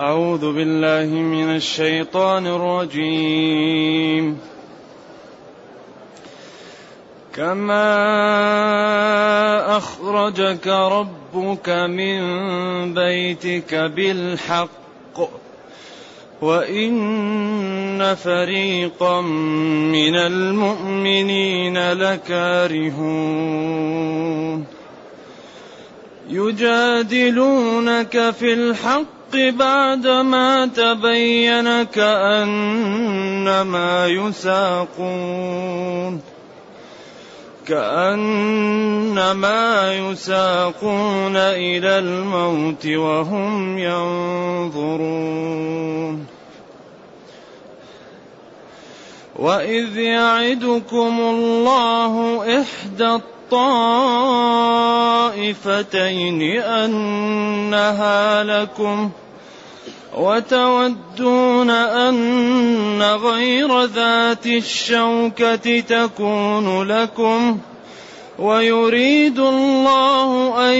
أعوذ بالله من الشيطان الرجيم. كما أخرجك ربك من بيتك بالحق وإن فريقا من المؤمنين لكارهون. يجادلونك في الحق بعدما تبين كأنما يساقون. كأنما يساقون إلى الموت وهم ينظرون. وإذ يعدكم الله إحدى الطائفتين أنها لكم وتودون أن غير ذات الشوكة تكون لكم ويريد الله أن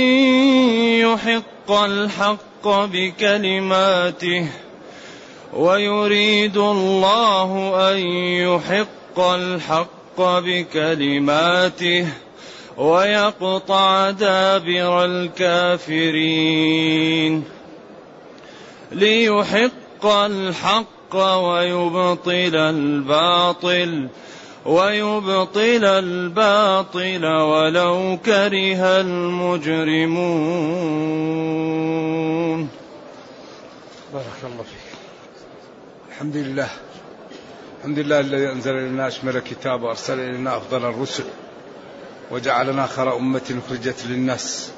يحق الحق بكلماته ويريد الله أن يحق الحق بكلماته ويقطع دابر الكافرين. ليحق الحق ويبطل الباطل ويبطل الباطل ولو كره المجرمون. بارك الله فيك. الحمد لله. الحمد لله الذي أنزل إلينا أشمل الكتاب وأرسل إلينا أفضل الرسل. وجعلنا خير أمة أخرجت للناس.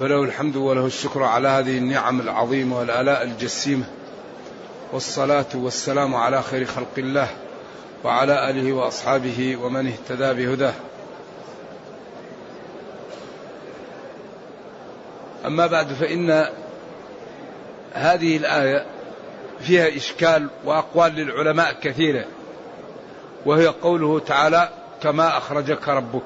فله الحمد وله الشكر على هذه النعم العظيمة والآلاء الجسيمة. والصلاة والسلام على خير خلق الله وعلى آله وأصحابه ومن اهتدى بهداه. أما بعد فإن هذه الآية فيها إشكال وأقوال للعلماء كثيرة وهي قوله تعالى كما أخرجك ربك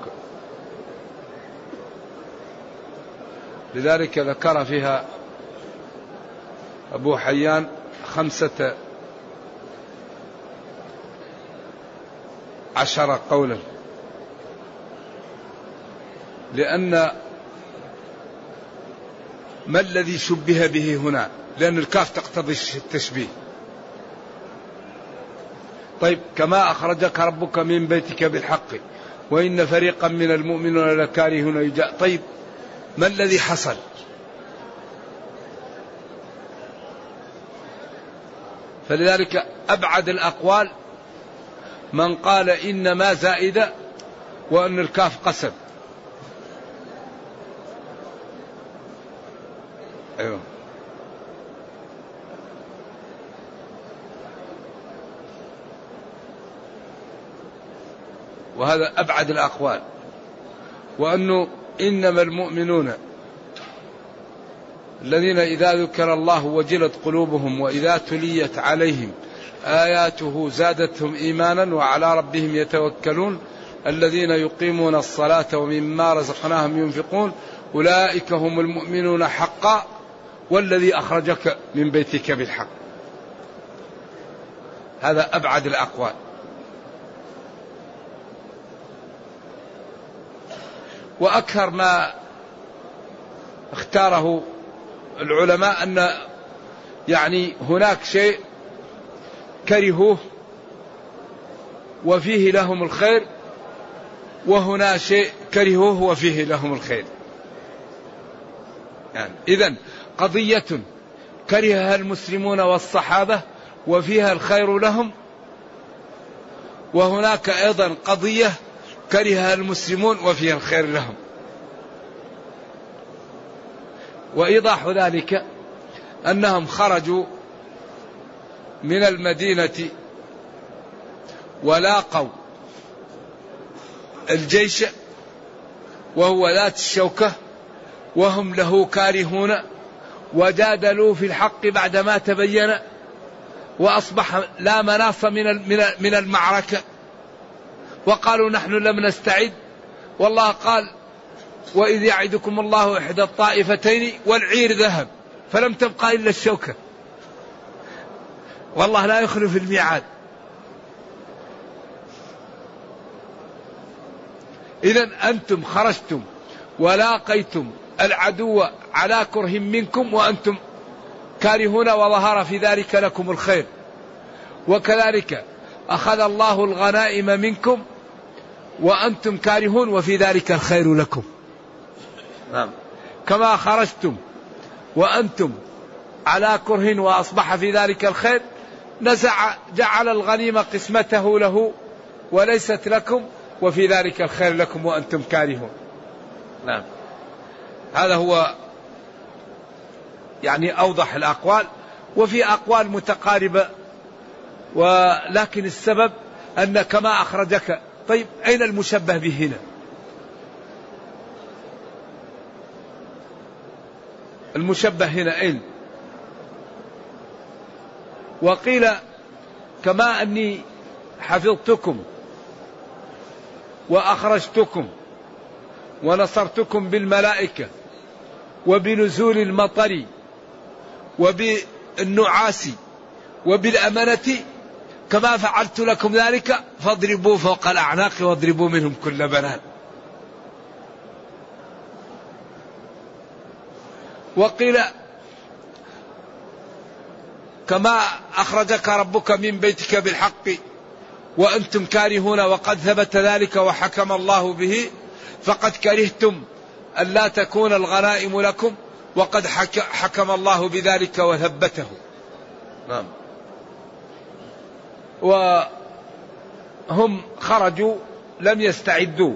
لذلك ذكر فيها أبو حيان خمسة عشر قولا. لأن ما الذي شبه به هنا؟ لأن الكاف تقتضي التشبيه. طيب كما أخرجك ربك من بيتك بالحق وإن فريقا من المؤمنين لكارهون يجاء طيب ما الذي حصل؟ فلذلك أبعد الأقوال من قال إن ما زائدة وأن الكاف قسم. أيوه. وهذا أبعد الأقوال. وأنه إنما المؤمنون الذين إذا ذكر الله وجلت قلوبهم وإذا تليت عليهم آياته زادتهم إيمانا وعلى ربهم يتوكلون الذين يقيمون الصلاة ومما رزقناهم ينفقون أولئك هم المؤمنون حقا والذي أخرجك من بيتك بالحق. هذا أبعد الأقوال. وأكثر ما اختاره العلماء أن يعني هناك شيء كرهوه وفيه لهم الخير وهنا شيء كرهوه وفيه لهم الخير. يعني إذا قضية كرهها المسلمون والصحابة وفيها الخير لهم وهناك أيضا قضية كرهها المسلمون وفيها الخير لهم. وإيضاح ذلك أنهم خرجوا من المدينة ولاقوا الجيش وهو ذات الشوكة وهم له كارهون وجادلوا في الحق بعدما تبين وأصبح لا مناص من من المعركة. وقالوا نحن لم نستعد. والله قال وإذ يعدكم الله إحدى الطائفتين والعير ذهب فلم تبقى إلا الشوكة. والله لا يخلف الميعاد. إذا أنتم خرجتم ولاقيتم العدو على كره منكم وأنتم كارهون وظهر في ذلك لكم الخير. وكذلك أخذ الله الغنائم منكم وأنتم كارهون وفي ذلك الخير لكم. نعم. كما خرجتم وأنتم على كره وأصبح في ذلك الخير نزع جعل الغنيمة قسمته له وليست لكم وفي ذلك الخير لكم وأنتم كارهون. نعم. هذا هو يعني أوضح الأقوال وفي أقوال متقاربة ولكن السبب أن كما أخرجك طيب أين المشبه به هنا؟ المشبه هنا أين؟ وقيل كما أني حفظتكم وأخرجتكم ونصرتكم بالملائكة وبنزول المطر وبالنعاس وبالأمنة كما فعلت لكم ذلك فاضربوا فوق الأعناق واضربوا منهم كل بنان. وقيل كما أخرجك ربك من بيتك بالحق وأنتم كارهون وقد ثبت ذلك وحكم الله به فقد كرهتم ألا تكون الغنائم لكم وقد حكم الله بذلك وثبته. نعم. وهم خرجوا لم يستعدوا.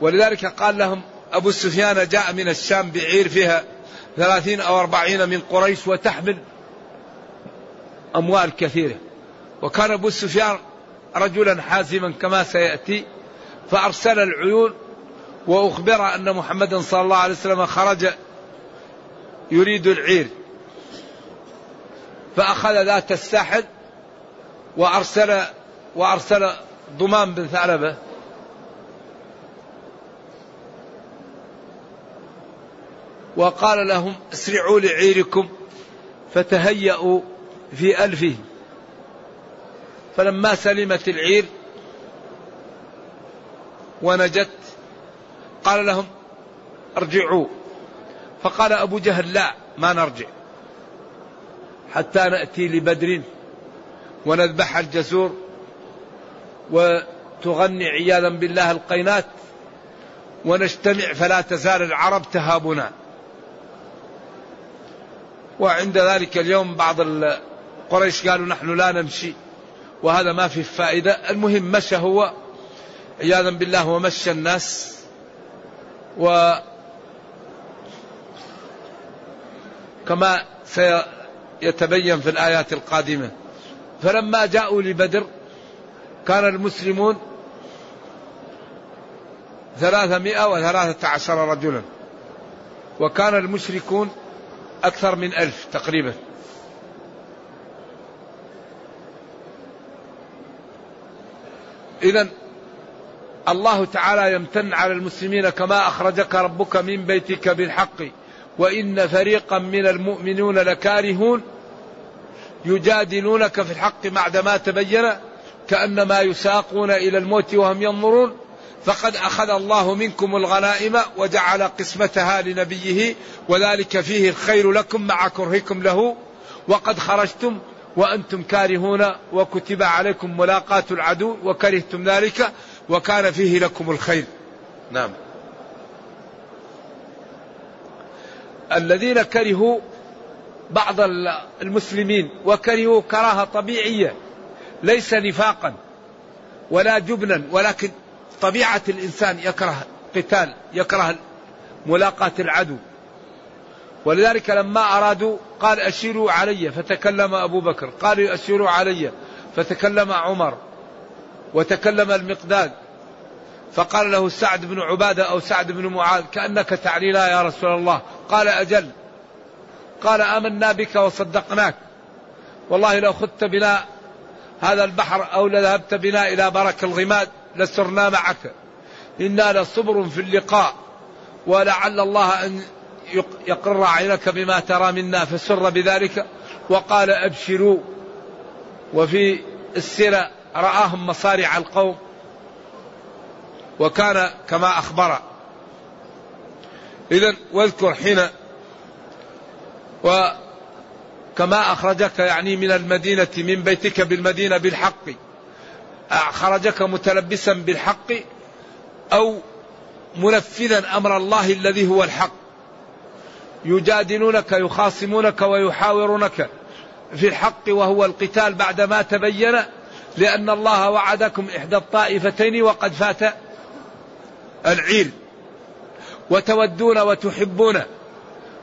ولذلك قال لهم أبو سفيان جاء من الشام بعير فيها ثلاثين أو أربعين من قريش وتحمل أموال كثيرة. وكان أبو سفيان رجلا حازما كما سيأتي فأرسل العيون وأخبر أن محمدا صلى الله عليه وسلم خرج يريد العير. فأخذ ذات الساحل وأرسل وأرسل ضمان بن ثعلبة وقال لهم اسرعوا لعيركم فتهيأوا في ألفه فلما سلمت العير ونجت قال لهم ارجعوا. فقال أبو جهل لا ما نرجع حتى نأتي لبدر. ونذبح الجسور وتغني عياذا بالله القينات ونجتمع فلا تزال العرب تهابنا. وعند ذلك اليوم بعض قريش قالوا نحن لا نمشي وهذا ما في فائدة. المهم مشى هو عياذا بالله ومشى الناس. و كما سيتبين في الآيات القادمة. فلما جاءوا لبدر كان المسلمون ثلاثمائة وثلاثة عشر رجلا وكان المشركون أكثر من ألف تقريبا. إذا الله تعالى يمتن على المسلمين كما أخرجك ربك من بيتك بالحق وإن فريقا من المؤمنون لكارهون. يجادلونك في الحق بعدما تبين كأنما يساقون إلى الموت وهم ينظرون. فقد أخذ الله منكم الغنائم وجعل قسمتها لنبيه وذلك فيه الخير لكم مع كرهكم له. وقد خرجتم وأنتم كارهون وكتب عليكم ملاقاة العدو وكرهتم ذلك وكان فيه لكم الخير. نعم. الذين كرهوا بعض المسلمين وكرهوا كراهة طبيعية ليس نفاقا ولا جبنا ولكن طبيعة الإنسان يكره قتال يكره ملاقاة العدو. ولذلك لما أرادوا قال أشيروا علي فتكلم أبو بكر قالوا أشيروا علي فتكلم عمر وتكلم المقداد فقال له سعد بن عبادة أو سعد بن معاذ كأنك تعلينا يا رسول الله. قال أجل قال آمنا بك وصدقناك. والله لو خدت بنا هذا البحر أو لذهبت بنا إلى برك الغماد لسرنا معك. إنا لصبر في اللقاء ولعل الله أن يقر عينك بما ترى منا فسر بذلك. وقال أبشروا. وفي السيرة رآهم مصارع القوم. وكان كما أخبر. إذا واذكر حين وكما أخرجك يعني من المدينة من بيتك بالمدينة بالحق. خرجك متلبسا بالحق أو منفذا أمر الله الذي هو الحق. يجادلونك يخاصمونك ويحاورونك في الحق وهو القتال بعدما تبين لأن الله وعدكم إحدى الطائفتين وقد فات العير وتودون وتحبون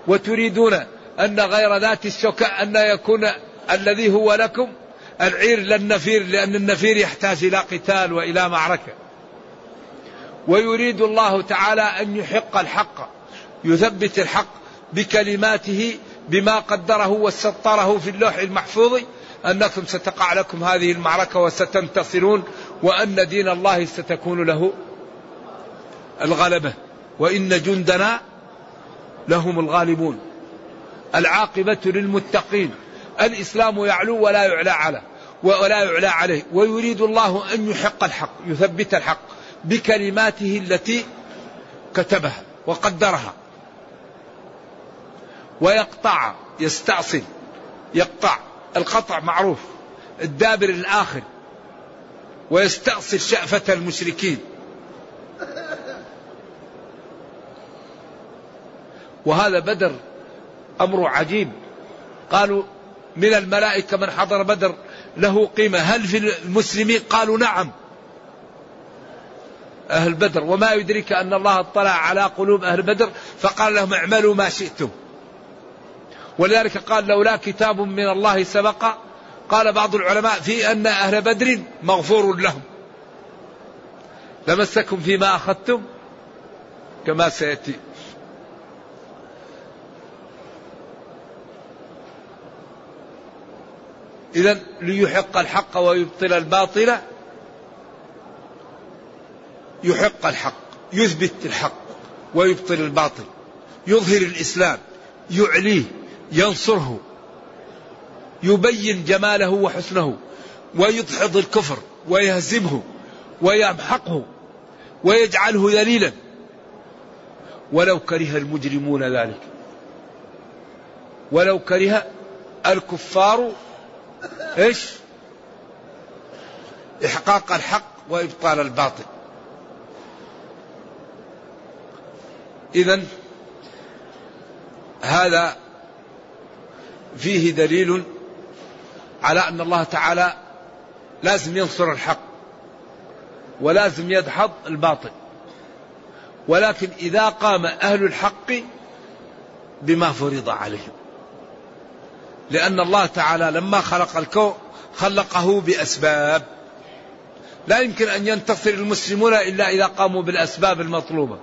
وتريدون أن غير ذات الشوكة أن يكون الذي هو لكم العير للنفير لأن النفير يحتاج إلى قتال وإلى معركة. ويريد الله تعالى أن يحق الحق يثبت الحق بكلماته بما قدره وسطره في اللوح المحفوظ. أنكم ستقع لكم هذه المعركة وستنتصرون وأن دين الله ستكون له الغلبة. وإن جندنا لهم الغالبون. العاقبة للمتقين. الإسلام يعلو ولا يعلى على ولا يعلى عليه. ويريد الله أن يحق الحق يثبت الحق بكلماته التي كتبها وقدرها. ويقطع يستأصل يقطع القطع معروف الدابر الآخر. ويستأصل شأفة المشركين. وهذا بدر أمر عجيب. قالوا من الملائكة من حضر بدر له قيمة. هل في المسلمين؟ قالوا نعم. أهل بدر. وما يدرك أن الله اطلع على قلوب أهل بدر فقال لهم اعملوا ما شئتم. ولذلك قال لولا كتاب من الله سبق. قال بعض العلماء في أن أهل بدر مغفور لهم. لمسكم فيما أخذتم كما سيأتي. إذا ليحق الحق ويبطل الباطل. يحق الحق يثبت الحق ويبطل الباطل. يظهر الإسلام يعليه ينصره يبين جماله وحسنه ويدحض الكفر ويهزمه ويمحقه ويجعله ذليلا. ولو كره المجرمون ذلك. ولو كره الكفار إيش؟ إحقاق الحق وإبطال الباطل. اذا هذا فيه دليل على أن الله تعالى لازم ينصر الحق ولازم يدحض الباطل. ولكن إذا قام أهل الحق بما فرض عليهم. لأن الله تعالى لما خلق الكون خلقه بأسباب. لا يمكن أن ينتصر المسلمون إلا إذا قاموا بالأسباب المطلوبة.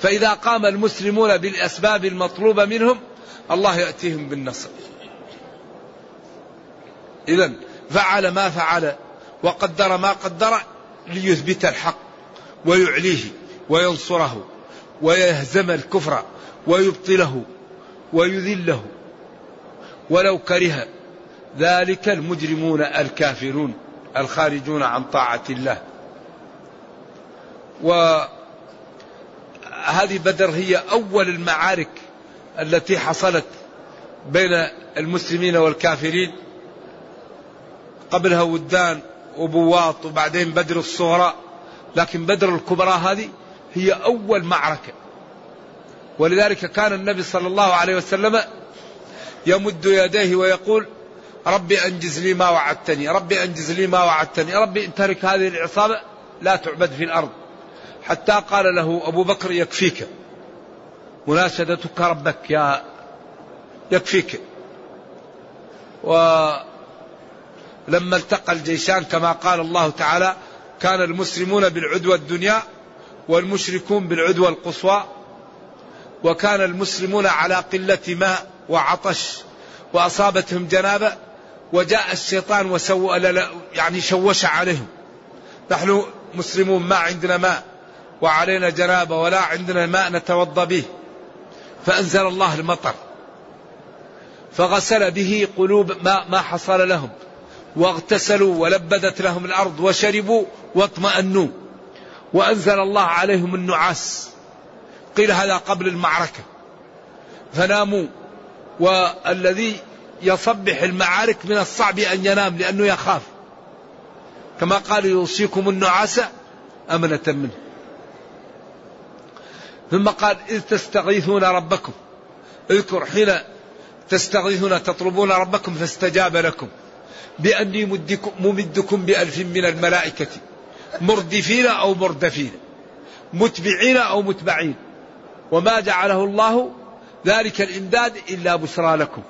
فإذا قام المسلمون بالأسباب المطلوبة منهم الله يأتيهم بالنصر. إذا فعل ما فعل وقدر ما قدر ليثبت الحق ويعليه وينصره ويهزم الكفر ويبطله ويذله ولو كره ذلك المجرمون الكافرون الخارجون عن طاعة الله. وهذه بدر هي أول المعارك التي حصلت بين المسلمين والكافرين. قبلها ودان وبواط وبعدين بدر الصغرى. لكن بدر الكبرى هذه هي أول معركة. ولذلك كان النبي صلى الله عليه وسلم يمد يديه ويقول ربي أنجز لي ما وعدتني ربي أنجز لي ما وعدتني ربي ان ترك هذه العصابة لا تعبد في الأرض. حتى قال له أبو بكر يكفيك. مناشدتك ربك يا يكفيك. ولما التقى الجيشان كما قال الله تعالى كان المسلمون بالعدوى الدنيا والمشركون بالعدوى القصوى. وكان المسلمون على قلة ماء وعطش وأصابتهم جنابة وجاء الشيطان وسوى يعني شوش عليهم. نحن مسلمون ما عندنا ماء وعلينا جنابة ولا عندنا ماء نتوضأ به. فأنزل الله المطر. فغسل به قلوب ما, ما حصل لهم. واغتسلوا ولبدت لهم الأرض وشربوا واطمأنوا. وأنزل الله عليهم النعاس. قيل هذا قبل المعركة. فناموا. والذي يصبح المعارك من الصعب أن ينام لأنه يخاف. كما قال يوصيكم النعاس أمنة منه. ثم قال إذ تستغيثون ربكم. اذكر حين تستغيثون تطلبون ربكم فاستجاب لكم. بأني ممدكم بألف من الملائكة. مردفين أو مردفين. متبعين أو متبعين. وما جعله الله ذلك الإمداد إلا بشرى لكم.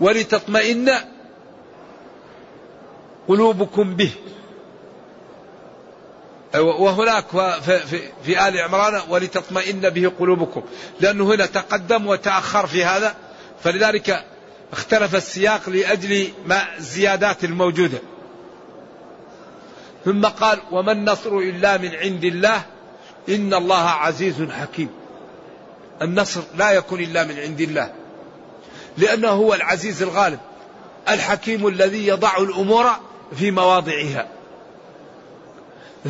ولتطمئن قلوبكم به. وهناك في, في آل عمران ولتطمئن به قلوبكم. لأنه هنا تقدم وتأخر في هذا فلذلك اختلف السياق لأجل ما الزيادات الموجودة. ثم قال وما النصر إلا من عند الله إن الله عزيز حكيم. النصر لا يكون إلا من عند الله. لأنه هو العزيز الغالب الحكيم الذي يضع الأمور في مواضعها.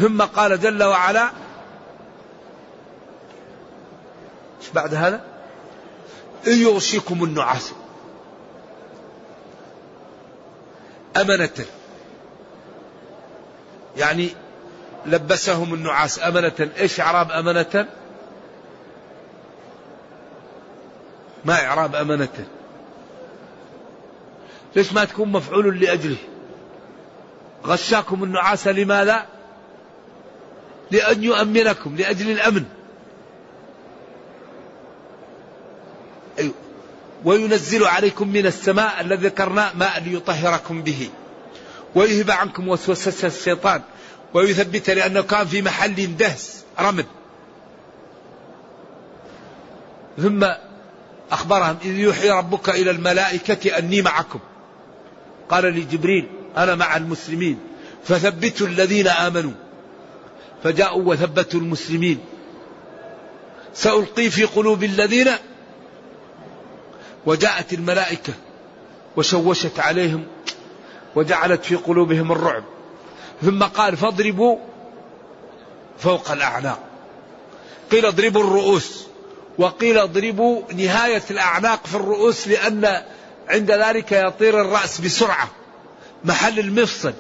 ثم قال جل وعلا بعد هذا؟ إن يغشيكم النعاس. أمنة يعني لبسهم النعاس أمنة. إيش إعراب أمنة؟ ما إعراب أمنة. ليش ما تكون مفعول لأجله؟ غشاكم النعاس لماذا؟ لأن يؤمنكم لأجل الأمن. أيوه. وينزل عليكم من السماء الذي ذكرنا ماء ليطهركم به. ويهب عنكم وسوسة الشيطان. ويثبت لأنه كان في محل دهس رمد ثم أخبرهم إذ يوحي ربك إلى الملائكة أني معكم. قال لجبريل أنا مع المسلمين. فثبتوا الذين آمنوا. فجاءوا وثبتوا المسلمين. سألقي في قلوب الذين وجاءت الملائكة وشوشت عليهم وجعلت في قلوبهم الرعب. ثم قال فاضربوا فوق الأعناق. قيل اضربوا الرؤوس. وقيل اضربوا نهاية الأعناق في الرؤوس لأن عند ذلك يطير الرأس بسرعة. محل المفصل.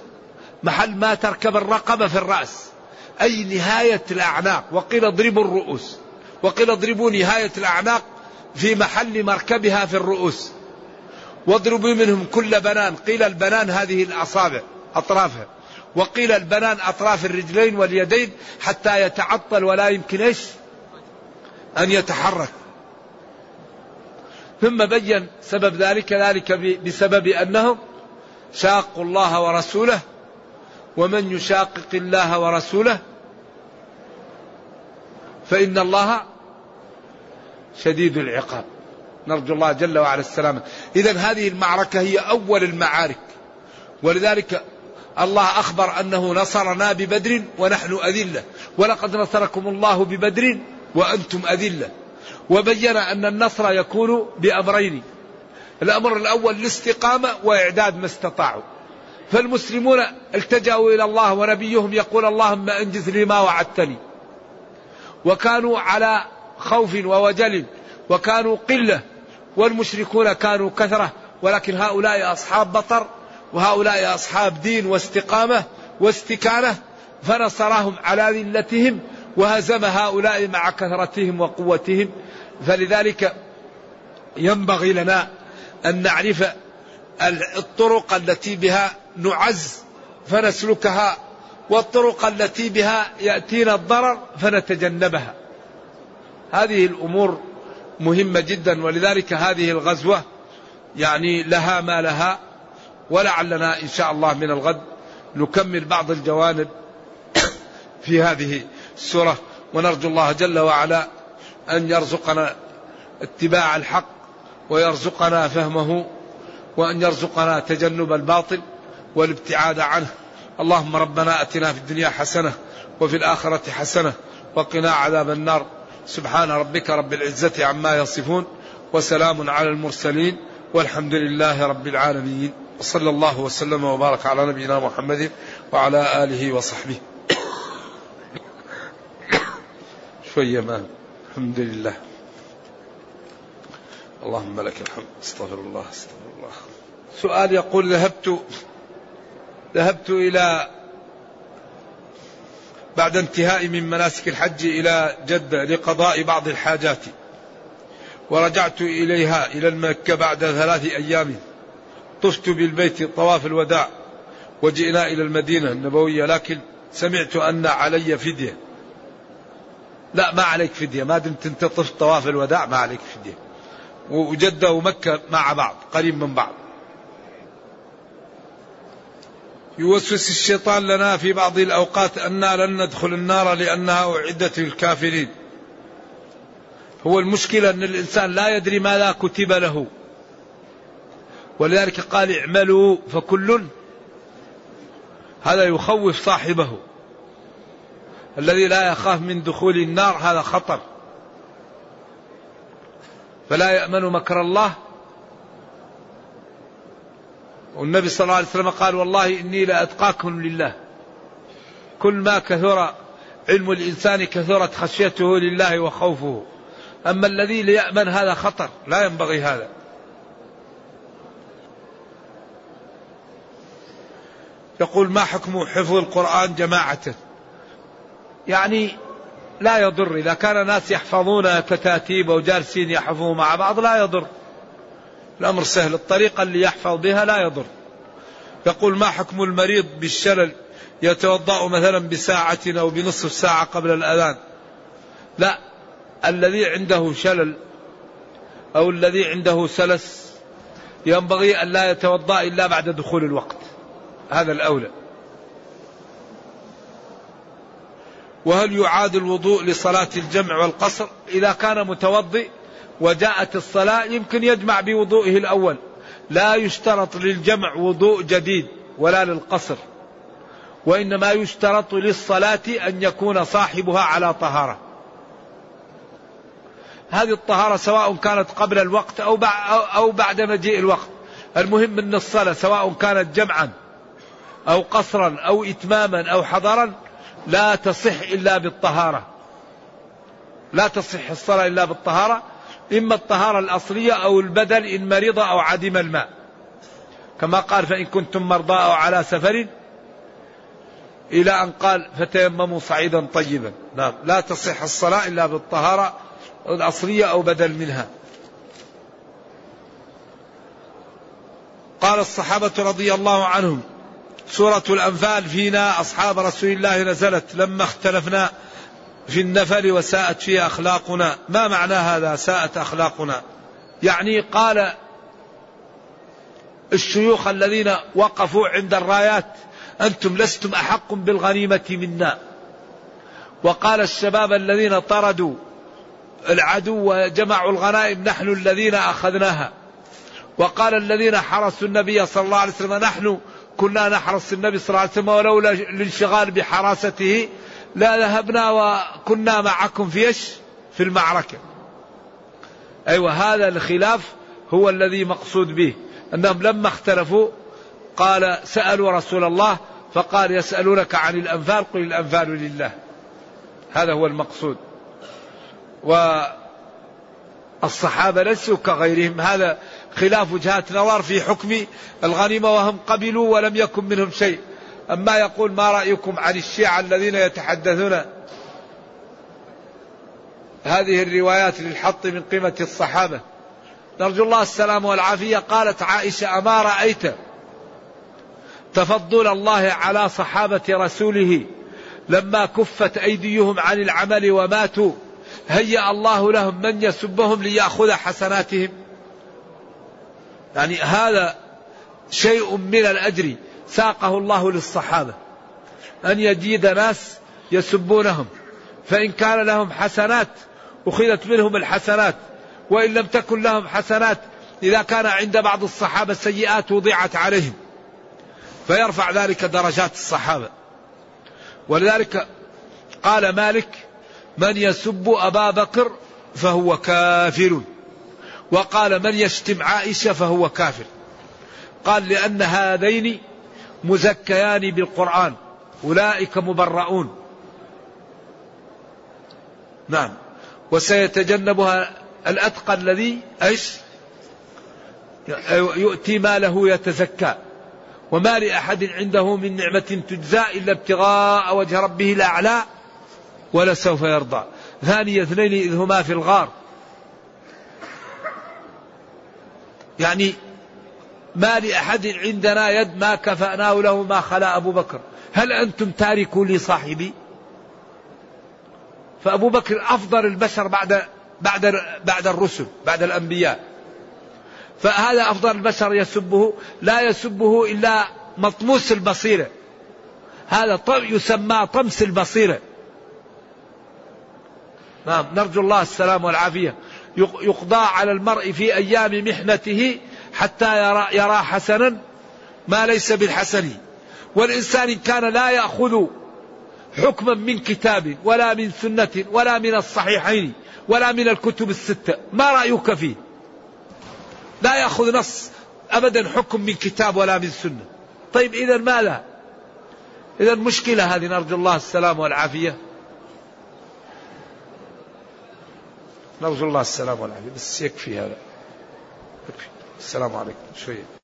محل ما تركب الرقبة في الرأس. أي نهاية الأعناق. وقيل اضربوا الرؤوس. وقيل اضربوا نهاية الأعناق في محل مركبها في الرؤوس. واضربوا منهم كل بنان. قيل البنان هذه الأصابع أطرافها. وقيل البنان أطراف الرجلين واليدين حتى يتعطل ولا يمكن إيش؟ أن يتحرك. ثم بين سبب ذلك ذلك بسبب أنهم شاقوا الله ورسوله ومن يشاقق الله ورسوله فإن الله شديد العقاب. نرجو الله جل وعلا السلامة. إذا هذه المعركة هي أول المعارك. ولذلك الله أخبر أنه نصرنا ببدر ونحن أذلة. ولقد نصركم الله ببدر وأنتم أذلة. وبين أن النصر يكون بأمرين. الأمر الأول الاستقامة وإعداد ما استطاعوا. فالمسلمون التجأوا إلى الله ونبيهم يقول اللهم أنجز لي ما وعدتني. وكانوا على خوف ووجل وكانوا قلة. والمشركون كانوا كثرة. ولكن هؤلاء أصحاب بطر وهؤلاء أصحاب دين واستقامة واستكانة فنصرهم على ذلتهم وهزم هؤلاء مع كثرتهم وقوتهم. فلذلك ينبغي لنا أن نعرف الطرق التي بها نعز فنسلكها والطرق التي بها يأتينا الضرر فنتجنبها. هذه الأمور مهمة جدا ولذلك هذه الغزوة يعني لها ما لها ولعلنا إن شاء الله من الغد نكمل بعض الجوانب في هذه السورة ونرجو الله جل وعلا أن يرزقنا اتباع الحق ويرزقنا فهمه وأن يرزقنا تجنب الباطل والابتعاد عنه. اللهم ربنا أتنا في الدنيا حسنة وفي الآخرة حسنة وقنا عذاب النار. سبحان ربك رب العزة عما يصفون وسلام على المرسلين والحمد لله رب العالمين. وصلى الله وسلم وبارك على نبينا محمد وعلى آله وصحبه. شوية ما الحمد لله. اللهم لك الحمد. استغفر الله استغفر الله. سؤال يقول ذهبت ذهبت إلى بعد انتهائي من مناسك الحج إلى جدة لقضاء بعض الحاجات. ورجعت إليها إلى المكة بعد ثلاث أيام. طفت بالبيت طواف الوداع وجئنا إلى المدينة النبوية لكن سمعت أن علي فدية. لا ما عليك فدية ما دمت أنت طفت طواف الوداع ما عليك فدية. وجدة ومكة مع بعض قريب من بعض. يوسوس الشيطان لنا في بعض الأوقات أننا لن ندخل النار لأنها أعدت للكافرين. هو المشكلة أن الإنسان لا يدري ماذا كتب له. ولذلك قال اعملوا فكل هذا يخوف صاحبه الذي لا يخاف من دخول النار هذا خطر. فلا يأمن مكر الله. والنبي صلى الله عليه وسلم قال والله إني لأتقاكم لله. كل ما كثر علم الإنسان كثرت خشيته لله وخوفه. أما الذي ليأمن هذا خطر لا ينبغي هذا. يقول ما حكم حفظ القرآن جماعة؟ يعني لا يضر. إذا كان ناس يحفظون كتاتيب أو جالسين يحفظوا مع بعض لا يضر. الأمر سهل. الطريقة اللي يحفظ بها لا يضر. يقول ما حكم المريض بالشلل يتوضأ مثلا بساعة أو بنصف ساعة قبل الأذان؟ لا. الذي عنده شلل أو الذي عنده سلس ينبغي أن لا يتوضأ إلا بعد دخول الوقت. هذا الأولى. وهل يعاد الوضوء لصلاة الجمع والقصر؟ إذا كان متوضئ وجاءت الصلاة يمكن يجمع بوضوئه الأول. لا يشترط للجمع وضوء جديد ولا للقصر. وإنما يشترط للصلاة أن يكون صاحبها على طهارة. هذه الطهارة سواء كانت قبل الوقت أو بعد مجيء الوقت. المهم أن الصلاة سواء كانت جمعا أو قصرا أو إتماما أو حضرا لا تصح إلا بالطهارة. لا تصح الصلاة إلا بالطهارة. إما الطهارة الأصلية أو البدل إن مرض أو عدم الماء. كما قال فإن كنتم مرضى أو على سفر إلى أن قال فتيمموا صعيدا طيبا. نعم. لا تصح الصلاة إلا بالطهارة الأصلية أو بدل منها. قال الصحابة رضي الله عنهم سورة الأنفال فينا أصحاب رسول الله نزلت لما اختلفنا في النفل وساءت فيه أخلاقنا. ما معنى هذا ساءت أخلاقنا؟ يعني قال الشيوخ الذين وقفوا عند الرايات أنتم لستم أحق بالغنيمة منا. وقال الشباب الذين طردوا العدو وجمعوا الغنائم نحن الذين أخذناها. وقال الذين حرسوا النبي صلى الله عليه وسلم نحن كنا نحرس النبي صلى الله عليه وسلم ولولا الانشغال بحراسته لا ذهبنا وكنا معكم في إيش؟ في المعركة. أيوة هذا الخلاف هو الذي مقصود به أنهم لما اختلفوا قال سألوا رسول الله فقال يسألونك عن الأنفال قل الأنفال لله هذا هو المقصود والصحابة ليسوا كغيرهم هذا خلاف وجهات نظر في حكم الغنيمة وهم قبلوا ولم يكن منهم شيء. أما يقول ما رأيكم عن الشيعة الذين يتحدثون؟ هذه الروايات للحط من قيمة الصحابة. نرجو الله السلام والعافية. قالت عائشة أما رأيت تفضل الله على صحابة رسوله لما كفت أيديهم عن العمل وماتوا هيأ الله لهم من يسبهم ليأخذ حسناتهم. يعني هذا شيء من الأجر ساقه الله للصحابة. أن يجيد ناس يسبونهم. فإن كان لهم حسنات أخذت منهم الحسنات. وإن لم تكن لهم حسنات إذا كان عند بعض الصحابة سيئات وضعت عليهم. فيرفع ذلك درجات الصحابة. ولذلك قال مالك من يسب أبا بكر فهو كافر. وقال من يشتم عائشة فهو كافر. قال لأن هذين مزكيان بالقرآن أولئك مبرؤون. نعم. وسيتجنبها الأتقى الذي إيش؟ يؤتي ماله يتزكى وما لأحد عنده من نعمة تجزى إلا ابتغاء وجه ربه الأعلى ولسوف يرضى. ثاني اثنين إذ هما في الغار. يعني ما لأحد عندنا يد ما كفأناه له ما خلا أبو بكر. هل أنتم تاركوا لي صاحبي؟ فأبو بكر أفضل البشر بعد بعد بعد الرسل بعد الأنبياء. فهذا أفضل البشر يسبه لا يسبه إلا مطموس البصيرة. هذا يسمى طمس البصيرة. نعم نرجو الله السلام والعافية. يقضى على المرء في أيام محنته حتى يرى, يرى حسنا ما ليس بالحسن. والإنسان إن كان لا يأخذ حكما من كتاب ولا من سنة ولا من الصحيحين ولا من الكتب الستة ما رأيك فيه؟ لا يأخذ نص أبدا حكم من كتاب ولا من سنة. طيب إذا ماذا؟ إذا مشكلة هذه نرجو الله السلام والعافية. نرجو الله السلام والعافية. بس يكفي هذا. يكفي. السلام عليكم. شوية.